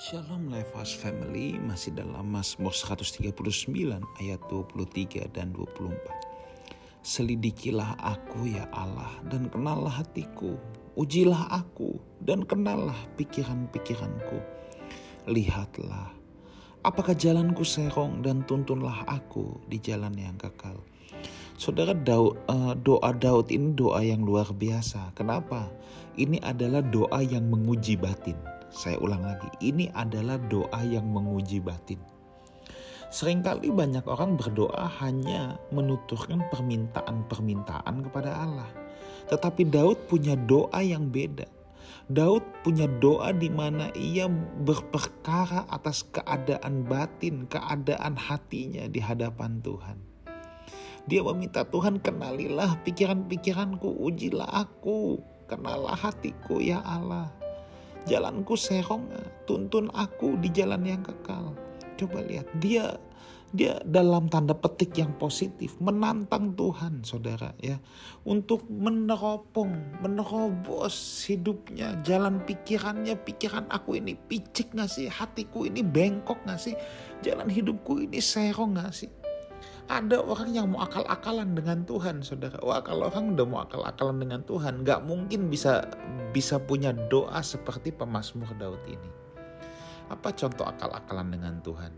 Shalom Life House Family masih dalam Mazmur 139 ayat 23 dan 24. Selidikilah aku ya Allah dan kenallah hatiku. Ujilah aku dan kenallah pikiran-pikiranku. Lihatlah, apakah jalanku serong dan tuntunlah aku di jalan yang kekal. Saudara eh, doa Daud ini doa yang luar biasa. Kenapa? Ini adalah doa yang menguji batin saya ulang lagi, ini adalah doa yang menguji batin. Seringkali banyak orang berdoa hanya menuturkan permintaan-permintaan kepada Allah. Tetapi Daud punya doa yang beda. Daud punya doa di mana ia berperkara atas keadaan batin, keadaan hatinya di hadapan Tuhan. Dia meminta Tuhan kenalilah pikiran-pikiranku, ujilah aku, kenalah hatiku ya Allah. Jalanku serong, tuntun aku di jalan yang kekal. Coba lihat, dia dia dalam tanda petik yang positif menantang Tuhan saudara ya. Untuk meneropong menerobos hidupnya jalan pikirannya pikiran aku ini picik gak sih? Hatiku ini bengkok gak sih? Jalan hidupku ini serong gak sih ada orang yang mau akal-akalan dengan Tuhan, saudara. Wah, kalau orang udah mau akal-akalan dengan Tuhan, nggak mungkin bisa bisa punya doa seperti pemazmur Daud ini. Apa contoh akal-akalan dengan Tuhan?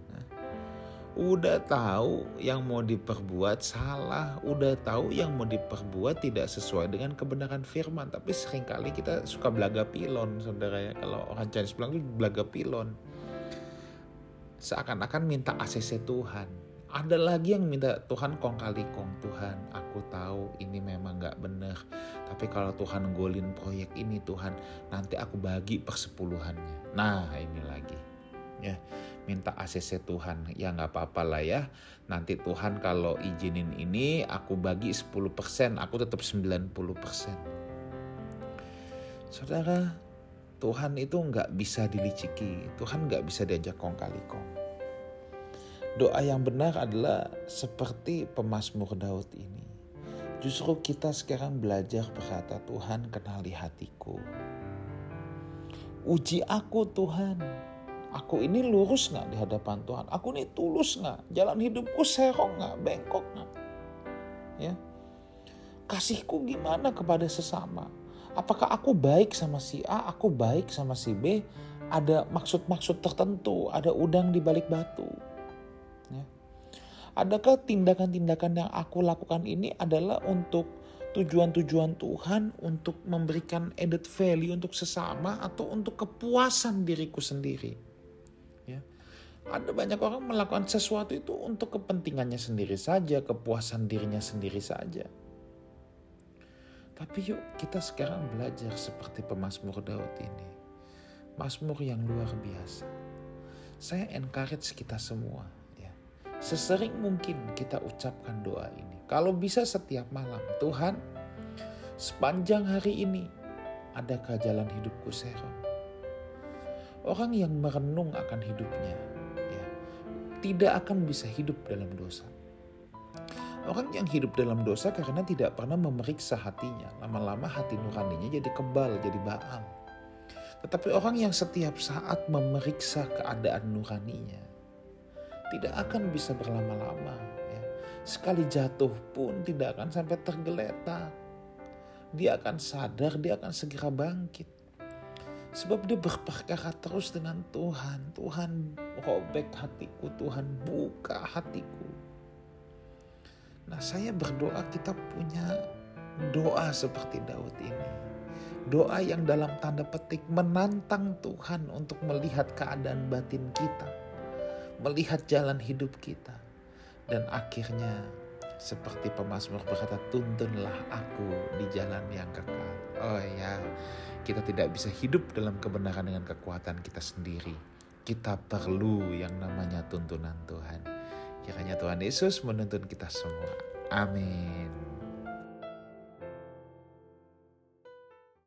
Udah tahu yang mau diperbuat salah, udah tahu yang mau diperbuat tidak sesuai dengan kebenaran firman. Tapi sering kali kita suka belaga pilon, saudara ya. Kalau orang Chinese bilang itu belaga pilon. Seakan-akan minta ACC Tuhan ada lagi yang minta Tuhan kong kali kong Tuhan aku tahu ini memang gak bener tapi kalau Tuhan golin proyek ini Tuhan nanti aku bagi persepuluhannya. Nah ini lagi. Ya minta ACC Tuhan. Ya nggak apa-apa lah ya. Nanti Tuhan kalau izinin ini aku bagi 10% aku tetap 90% saudara Tuhan itu nggak bisa diliciki. Tuhan nggak bisa diajak kong kali kong Doa yang benar adalah seperti pemazmur Daud ini. Justru kita sekarang belajar berkata, Tuhan kenali hatiku. Uji aku Tuhan. Aku ini lurus gak di hadapan Tuhan? Aku ini tulus gak? Jalan hidupku serong gak? Bengkok gak? Ya. Kasihku gimana kepada sesama? Apakah aku baik sama si A, aku baik sama si B? Ada maksud-maksud tertentu, ada udang di balik batu. Adakah tindakan-tindakan yang aku lakukan ini adalah untuk tujuan-tujuan Tuhan untuk memberikan added value untuk sesama atau untuk kepuasan diriku sendiri? Ya. Ada banyak orang melakukan sesuatu itu untuk kepentingannya sendiri saja, kepuasan dirinya sendiri saja. Tapi yuk kita sekarang belajar seperti pemazmur Daud ini. Mazmur yang luar biasa. Saya encourage kita semua Sesering mungkin kita ucapkan doa ini. Kalau bisa setiap malam, Tuhan, sepanjang hari ini, adakah jalan hidupku serong? Orang yang merenung akan hidupnya, ya, tidak akan bisa hidup dalam dosa. Orang yang hidup dalam dosa karena tidak pernah memeriksa hatinya. Lama-lama hati nuraninya jadi kebal, jadi baang. Tetapi orang yang setiap saat memeriksa keadaan nuraninya, tidak akan bisa berlama-lama. Ya. Sekali jatuh pun tidak akan sampai tergeletak. Dia akan sadar, dia akan segera bangkit. Sebab dia berperkara terus dengan Tuhan. Tuhan robek hatiku, Tuhan buka hatiku. Nah saya berdoa kita punya doa seperti Daud ini. Doa yang dalam tanda petik menantang Tuhan untuk melihat keadaan batin kita melihat jalan hidup kita. Dan akhirnya seperti pemazmur berkata, tuntunlah aku di jalan yang kekal. Oh ya, kita tidak bisa hidup dalam kebenaran dengan kekuatan kita sendiri. Kita perlu yang namanya tuntunan Tuhan. Kiranya Tuhan Yesus menuntun kita semua. Amin.